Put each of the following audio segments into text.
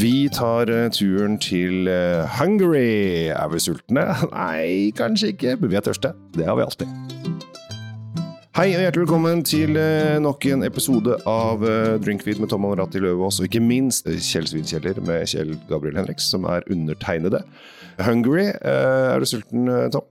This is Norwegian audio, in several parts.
Vi tar eh, turen til eh, Hungary. Er vi sultne? Nei, kanskje ikke, men vi er tørste. Det har vi alltid. Hei og hjertelig velkommen til eh, nok en episode av Drinkfeed med Tom Anratti Løvaas, og ikke minst Kjell Svinkjeller med Kjell Gabriel Henriks, som er undertegnede. Hungary, er du sulten, Tom?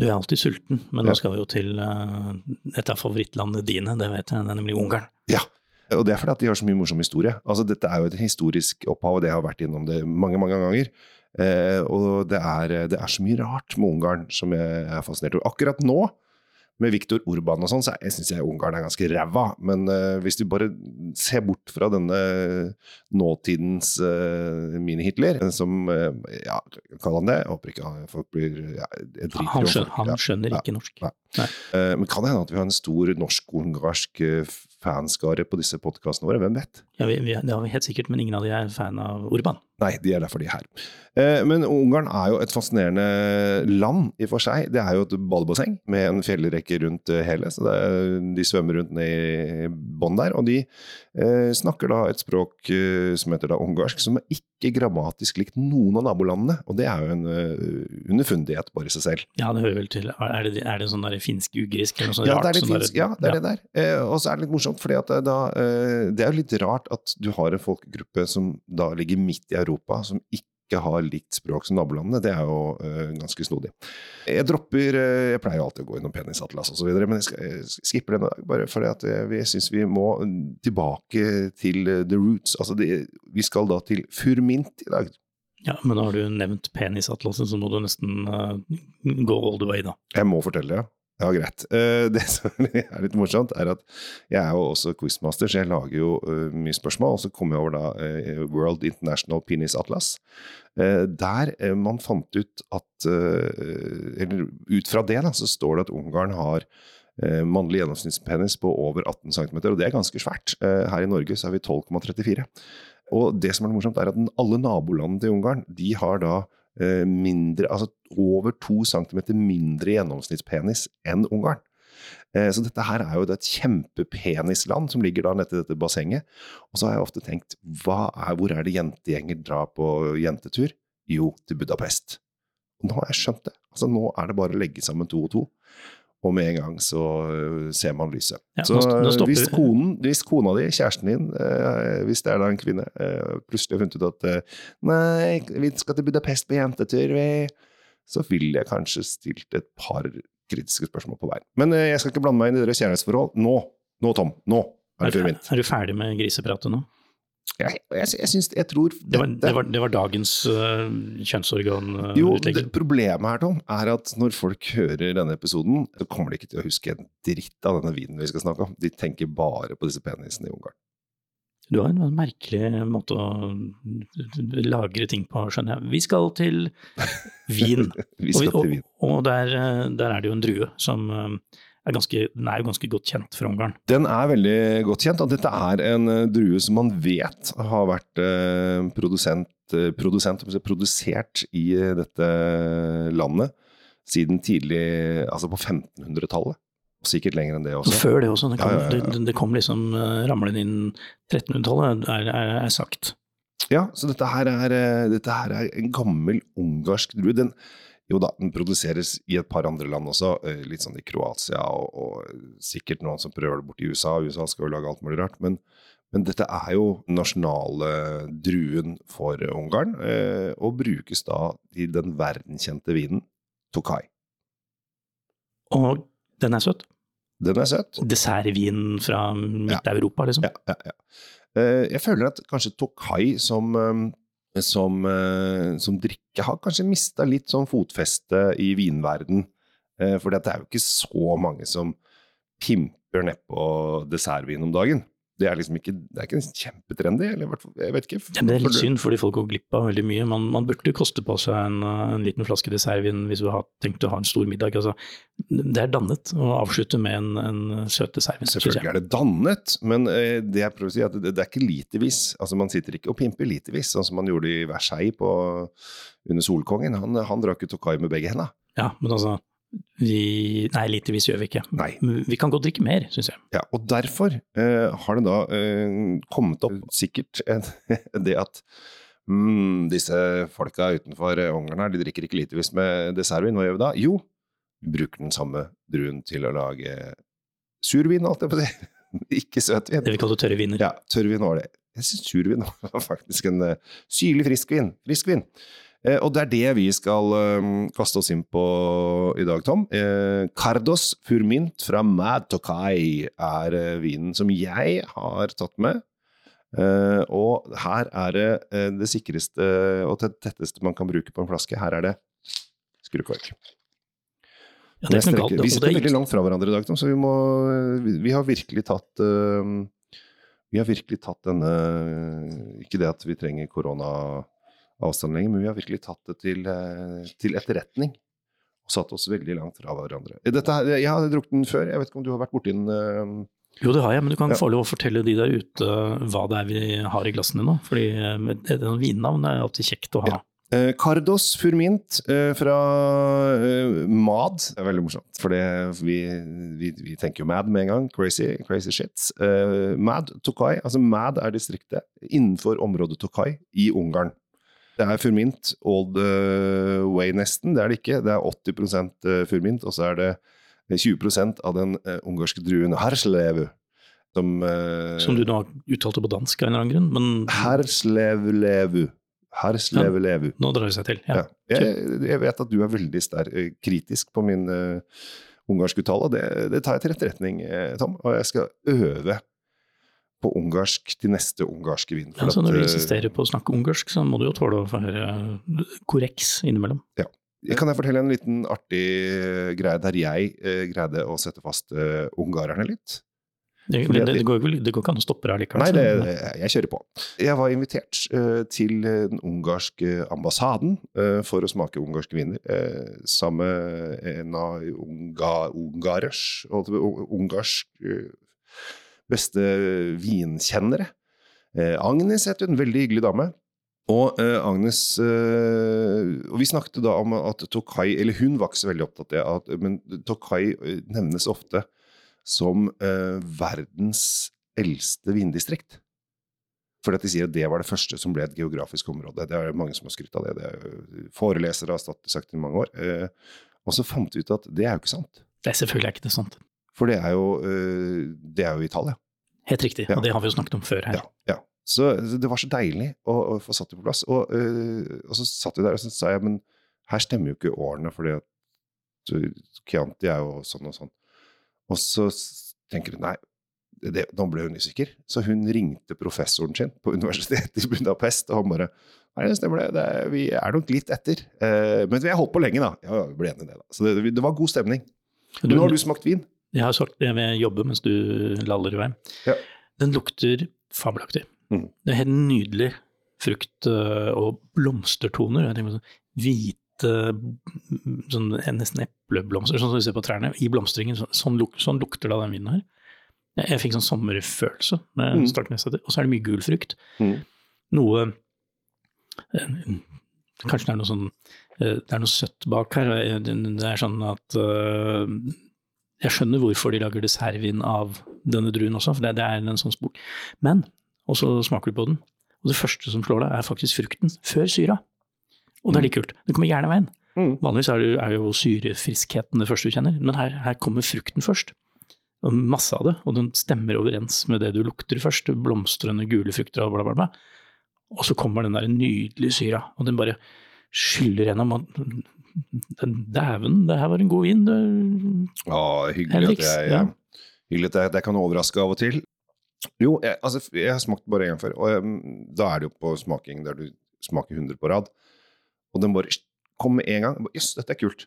Du er alltid sulten, men nå skal vi jo til et av favorittlandene dine, det vet jeg, det er nemlig Ungarn. Ja. Og det er fordi at de har så mye morsom historie. Altså, dette er jo et historisk opphav, og det har vært innom det mange, mange ganger. Eh, og det er, det er så mye rart med Ungarn som jeg er fascinert over. Akkurat nå, med Viktor Urban og sånn, så jeg syns jeg Ungarn er ganske ræva. Men eh, hvis du bare ser bort fra denne nåtidens eh, mini-Hitler, som eh, Ja, kall han det. Jeg håper ikke folk blir ja, Han skjønner, han skjønner ikke norsk. Nei. Nei. Eh, Men kan det hende at vi har en stor norsk-ungarsk eh, fanskare på disse podkastene våre? Hvem vet? Ja, vi, vi, det har vi helt sikkert, men ingen av de er fan av Urban. Nei, de er derfor de er her. Eh, Men Ungarn er jo et fascinerende land i for seg. Det er jo et badebasseng med en fjellrekke rundt eh, hele, så det er, de svømmer rundt ned i bånn der. Og de eh, snakker da et språk eh, som heter da ungarsk, som er ikke grammatisk likt noen av nabolandene. Og det er jo en uh, underfundighet bare i seg selv. Ja, det hører vel til Er det, er det sånn der finsk-ugrisk eller noe sånt Ja, rart? det er litt finsk, der, Ja, det er det der. Uh, og så er det litt morsomt, for da, eh, det er jo litt rart at du har en folkegruppe som da ligger midt i Europa, som ikke har likt språk som nabolandene. Det er jo uh, ganske snodig. Jeg dropper uh, Jeg pleier alltid å gå innom penisatlas osv., men jeg, skal, jeg skipper den i dag, bare fordi at eh, vi syns vi må tilbake til the roots. Altså, det, vi skal da til Furmint i dag. Ja, men da har du nevnt penisatlaset, så må du nesten uh, gå all the way, da. Jeg må fortelle, ja. Ja, greit. Eh, Det som er litt morsomt, er at jeg er jo også quizmaster, så jeg lager jo eh, mye spørsmål. Og så kom jeg over da eh, World International Penis Atlas, der man fant ut at Eller ut fra det, da, så står det at Ungarn har mannlig gjennomsnittspenis på over 18 cm, og det er ganske svært. Her i Norge så er vi 12,34. Og det som er morsomt, er at alle nabolandene til Ungarn, de har da mindre, altså over to centimeter mindre gjennomsnittspenis enn Ungarn. Eh, Så dette her er jo et kjempepenisland som ligger da nede i dette bassenget. Og så har jeg ofte tenkt, er, hvor er det jentegjenger drar på jentetur? Jo, til Budapest. Nå har jeg skjønt det. Altså Nå er det bare å legge sammen to og to. Og med en gang så øh, ser man lyset. Ja, så nå nå hvis, konen, hvis kona di, kjæresten din, eh, hvis det er da en kvinne, eh, plutselig har funnet ut at eh, Nei, vi skal til Budapest på jentetur, vi. Så ville jeg kanskje stilt et par kritiske spørsmål på veien. Men eh, jeg skal ikke blande meg inn i deres kjærlighetsforhold. Nå, nå Tom, nå Er, det turen min. er du ferdig med grisepratet nå? Jeg, jeg, jeg synes, Jeg tror Det var, dette- det var, det var dagens uh, Jo, det, problemet her, Tom, er at når folk hører denne episoden, så kommer de ikke til å huske en dritt av denne vinen vi skal snakke om. De tenker bare på disse penisene i Ungarn. Du har en merkelig måte å lagre ting på, skjønner jeg. Vi skal til vin. Vi Og, skal vi, og, til vin. og der, eh, der er det jo en drue som eh, er ganske, den er jo ganske godt kjent fra Ungarn. Den er veldig godt kjent, og dette er en eh, drue som man vet har vært eh, produsent, eh, produsent, produsert i dette landet siden tidlig, altså på 1500-tallet. Og sikkert lenger enn det også. før det også, det kom, Ja, ja, ja. Det, det kom liksom ramlende inn 1300-tallet, er, er, er sagt. Ja, så dette her er, dette her er en gammel ungarsk drue. Den, jo da, den produseres i et par andre land også, eh, litt sånn i Kroatia og, og sikkert noen som prøver det borti USA. USA skal jo lage alt mulig rart. Men, men dette er jo nasjonale druen for Ungarn, eh, og brukes da i den verdenkjente vinen Tokai. Og den er søt. Den er søt. Dessertvin fra Midt-Europa, liksom. Ja, ja, ja. Eh, Jeg føler at kanskje Tokai som, eh, som, eh, som drikke har kanskje mista litt sånn fotfeste i vinverden. Eh, For det er jo ikke så mange som pimper nedpå dessertvin om dagen. Det er liksom ikke, det er ikke kjempetrendy, eller i jeg vet ikke. Ja, det er litt synd, fordi folk går glipp av veldig mye. Man, man burde koste på seg en, uh, en liten flaske dessertvin hvis du har tenkt å ha en stor middag. Altså, det er dannet å avslutte med en, en søt dessertvin. Selvfølgelig er det dannet, men eh, det jeg prøver å si er at det, det er ikke litervis. Altså Man sitter ikke og pimper litervis, sånn som man gjorde i Versailles på, under Solkongen. Han, han drakk jo Tokai med begge hendene. Ja, men altså vi, Nei, litervis gjør vi ikke. Nei. Vi kan godt drikke mer, syns jeg. Ja, og derfor eh, har det da eh, kommet opp sikkert det at mm, disse folka utenfor eh, Ungarn her, de drikker ikke litervis med dessertvin, hva gjør vi da? Jo, vi bruker den samme druen til å lage survin, alt jeg på å si. ikke søtvin. Det vi kaller tørre viner. Ja, tørrvin var det. Jeg syns survin var faktisk en uh, syrlig friskvin. Friskvin. Eh, og det er det vi skal eh, kaste oss inn på i dag, Tom. Eh, Cardos Furmint fra Mad Tokai er vinen som jeg har tatt med. Og her er det det sikreste og tetteste man kan bruke på en flaske. Her er det skrukork. Ja, det er galt. vi sitter er veldig langt fra hverandre i dag, Tom, så vi må Vi, har virkelig tatt Vi har virkelig tatt denne Ikke det at vi trenger koronaavstand lenger, men vi har virkelig tatt det til, eh, til etterretning. Og satt oss veldig langt fra hverandre. Dette, her- jeg har drukket den før, jeg vet ikke om du har vært borti den? eh, Jo, det har jeg, men du kan Ja. få lov å fortelle de der ute hva det er vi har i glassene nå. Fordi eh, det- vinnavn er alltid kjekt å ha. Ja. Eh, Cardos Furmint eh, fra eh, MAD. Det er veldig morsomt, for vi, vi, vi tenker jo MAD med en gang. Crazy, crazy shit. Eh, MAD Tokai, altså MAD er distriktet innenfor området Tokai i Ungarn. Det er Furmint all the way nesten, det er det ikke. Det er 80% Furmint, og så er det 20% av den eh, ungarske druen Herslevu. Som, eh, Som du nå uttalte på dansk av en eller annen grunn, men Herslevlevu. Ja, nå drar det seg til. Ja. Ja. Jeg, jeg vet at du er veldig ster, eh, kritisk på min uh, ungarske uttale, og det, det tar jeg til etterretning, eh, Tom. Og jeg skal øve på ungarsk til neste ungarske vin. Ja, så når du eh, insisterer på å snakke ungarsk, så må du jo tåle å få høre korreks innimellom. Ja. Kan jeg fortelle en liten artig greie der jeg eh, greide å sette fast eh, ungarerne litt? Det, det, det, går, det går ikke an å stoppe deg likevel. Nei, det, jeg kjører på. Jeg var invitert eh, til eh, den ungarske ambassaden eh, for å smake ungarske viner. eh, sammen med en av unga, ungarers, ungarsk eh, beste vinkjennere. Eh, Agnes het hun, veldig hyggelig dame. Og eh, Agnes eh, Og vi snakket da om at Tokai Eller hun var ikke så veldig opptatt av det, men Tokai eh, nevnes ofte som eh, verdens eldste vindistrikt. Fordi at de sier at det var det første som ble et geografisk område. Det er mange som har skrytt av det. det er, forelesere har sagt det i mange år. Eh, og så fant vi ut at det er jo ikke sant. Det er selvfølgelig ikke det sant. For det er jo, eh, det er jo Italia. Helt riktig, Ja. og det har vi jo snakket om før her. Ja, ja. Så så det var så deilig å, å få satt det på plass. Og, øh, og så satt vi der og så sa jeg, men her stemmer jo ikke årene, fordi at Chianti er jo sånn og sånn. Og så tenker hun nei, det, nå ble hun usikker. Så hun ringte professoren sin på universitetet i Budapest, og han bare Nei, det stemmer det. det er, vi er nok litt etter. Eh, men vi har holdt på lenge, da. Ja, vi ble enige i det, da. Så det, det var god stemning. Men nå har du smakt vin. Jeg har sagt det ved jobbe mens du laller i vei. Ja. Den lukter fabelaktig. Mm. Det er helt nydelig frukt øh, og blomstertoner. Jeg tenker sånn hvite, mm, sånn, nesten epleblomster, sånn som du ser på trærne, i blomstringen. Så- Sånn, luk, sånn lukter da den vinen her. Jeg, jeg fikk sånn sommerfølelse neste. Og så er det mye gul frukt. Mm. Noe eh, Kanskje det er noe sånn eh, Det er noe søtt bak her. Det det er sånn at Jeg skjønner hvorfor de lager dessertvin av denne druen også, for det, det er en sånn spor. Men, og så smaker du på den, og det første som slår deg, er faktisk frukten, før syra. Og det er litt kult. Det kommer gjerne veien. Mm. Vanligvis er, det, er jo syrefriskheten det første du kjenner, men her, her kommer frukten først. Og masse av det, og den stemmer overens med det du lukter først. Blomstrende gule frukter og bla, bla, bla. Og så kommer den der nydelige syra, og den bare skyller gjennom. og Dæven, det her var en god vin. Det, Ja, hyggelig at jeg, ja. hyggelig at jeg, jeg kan overraske av og til. Jo, jeg, altså, jeg har smakt bare én før, og jeg, da er det jo på smaking der du smaker 100 på rad. Og den bare kom med en gang. Jøss, dette er kult.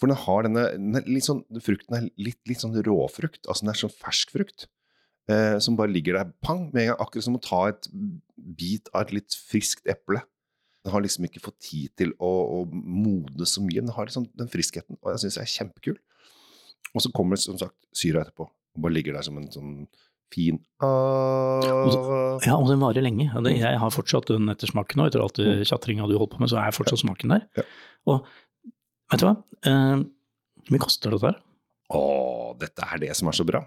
For den har denne, den er litt sånn, Frukten er litt, litt sånn råfrukt, altså den er sånn fersk frukt. Eh, som bare ligger der pang med en gang, akkurat som å ta et bit av et litt friskt eple. Den har liksom ikke fått tid til å, å modne så mye. Den har liksom den friskheten, og jeg syns det er kjempekul. Og så kommer det som sagt syra etterpå, og bare ligger der som en sånn fin ah. ja, og den varer lenge. Jeg har fortsatt den ettersmaken nå, etter alt det tjatringa du holdt på med, så er fortsatt smaken der. Ja. Og vet du hva? Eh, Hvor mye koster dette her? Å, dette er det som er så bra.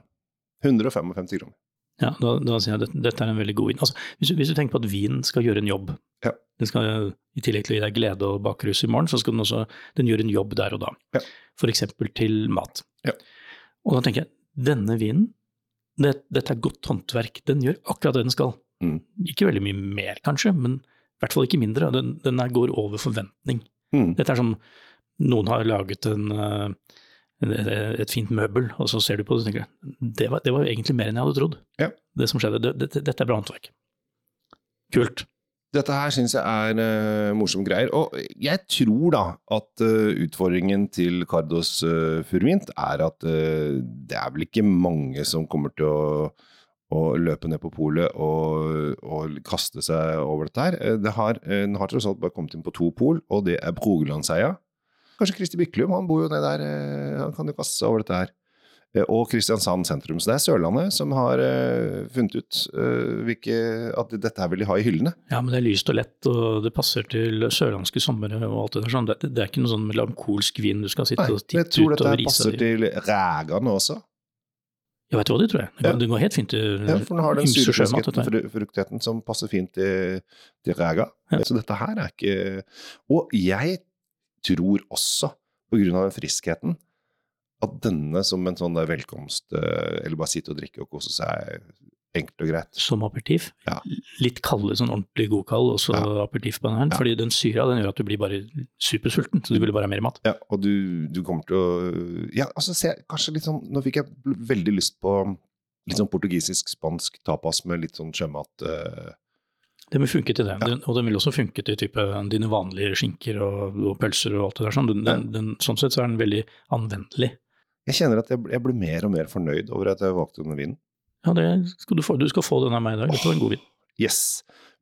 155 kroner. Ja, da, da sier jeg at dette, dette er en veldig god vin. Altså, hvis, du, hvis du tenker på at vin skal gjøre en jobb, Ja. Den skal i tillegg til å gi deg glede og bakrus i morgen, så skal den også den gjøre en jobb der og da. Ja. Eksempel til mat. Ja. Og da tenker jeg, denne vinen, det, dette er godt håndverk, den gjør akkurat det den skal. Mm. Ikke veldig mye mer kanskje, men i hvert fall ikke mindre. Den, den går over forventning. Mm. Dette er som noen har laget en, eh, et fint møbel, og så ser du på det og tenker det var, det var egentlig mer enn jeg hadde trodd. Ja. Det som skjedde. Det, det, dette er bra håndverk. Kult. Dette her syns jeg er uh, morsomme greier. Og jeg tror da at uh, utfordringen til Cardos uh, Furmint er at uh, det er vel ikke mange som kommer til å, å løpe ned på polet og, og kaste seg over dette her. Eh, Det har, eh, den har tross alt bare kommet inn på to pol, og det er Brogelandseia. Kanskje Kristi Byklum, han bor jo ned der, eh, han kan jo kaste seg over dette her. Eh, Og Kristiansand sentrum. Så det er Sørlandet som har uh, funnet ut uh, hvilke, at dette her vil de ha i hyllene. Ja, men det er lyst og lett, og det passer til sørlandske somre og alt det der. Sånn. Det, det er ikke noe sånn melankolsk vin du skal sitte Nei, og titte jeg over tror dette Jeg her dette passer di. til rægane også. Ja, vet du hva, det tror jeg. Det går, Ja. det går helt fint til Ja, for den har den fru- fruktigheten, som passer fint til, til ræga. Ja. Så dette her er ikke Og jeg tror også, på grunn av den friskheten, at denne som en sånn der velkomst, eh, eller bare sitte og drikke og kose seg, enkelt og greit. Som aperitiff. Ja. Litt kalde, sånn ordentlig godkald, og så Ja. aperitiff på den her. Ja. Fordi den syra den gjør at du blir bare supersulten, så du vil bare ha mer mat. Ja, og du, du kommer til å Ja, altså se, kanskje litt sånn Nå fikk jeg veldig lyst på litt sånn portugisisk-spansk tapas med litt sånn sjømat. Uh, Den vil funke til det, Ja. den, og den vil også funke til type dine vanlige skinker og, og pølser og alt det der. Sånn. Den, den, den, sånn sett så er den veldig anvendelig. Jeg kjenner at jeg, jeg blir mer og mer fornøyd over at jeg valgte denne vinen. Ja, det skal du, få, du skal få den av meg i dag. Dette var en god vin. Yes.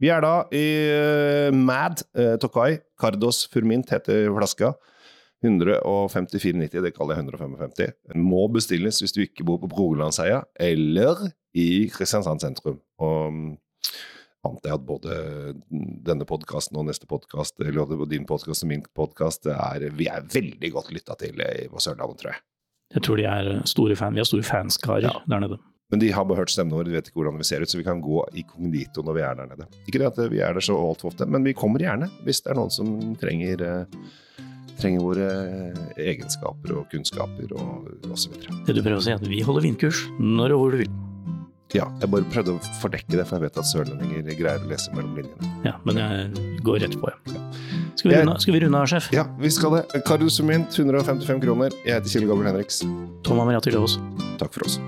Vi er da i uh, Mad uh, Tokai. Cardos Furmint heter flaska. 154,90, det kaller jeg 155. Den må bestilles hvis du ikke bor på Brogelandseia eller i Kristiansand sentrum. Og mm, antar jeg at både denne podkasten og neste podkast, eller både din podkast og min podkast, vi er veldig godt lytta til i- på Sørlandet, tror jeg. Jeg tror de er store fan. Vi har store fanskarer Ja. der nede. Men de har bare hørt stemmen vår, de vet ikke hvordan vi ser ut, så vi kan gå i kognito når vi er der nede. Ikke det at vi er der så altfor ofte, men vi kommer gjerne hvis det er noen som trenger, eh, trenger våre egenskaper og kunnskaper og osv. Det du prøver å si, er at vi holder vindkurs når og hvor du vil. Ja, jeg bare prøvde å fordekke det, for jeg vet at sørlendinger greier å lese mellom linjene. Ja, men jeg går rett på, ja. Skal vi runde, skal vi runde av, sjef? Ja, vi skal det. Karusumin, Mint, 155 kroner. Jeg heter Kjell Gabriel Henriks. Tom Amariati Løvaas. Takk for oss.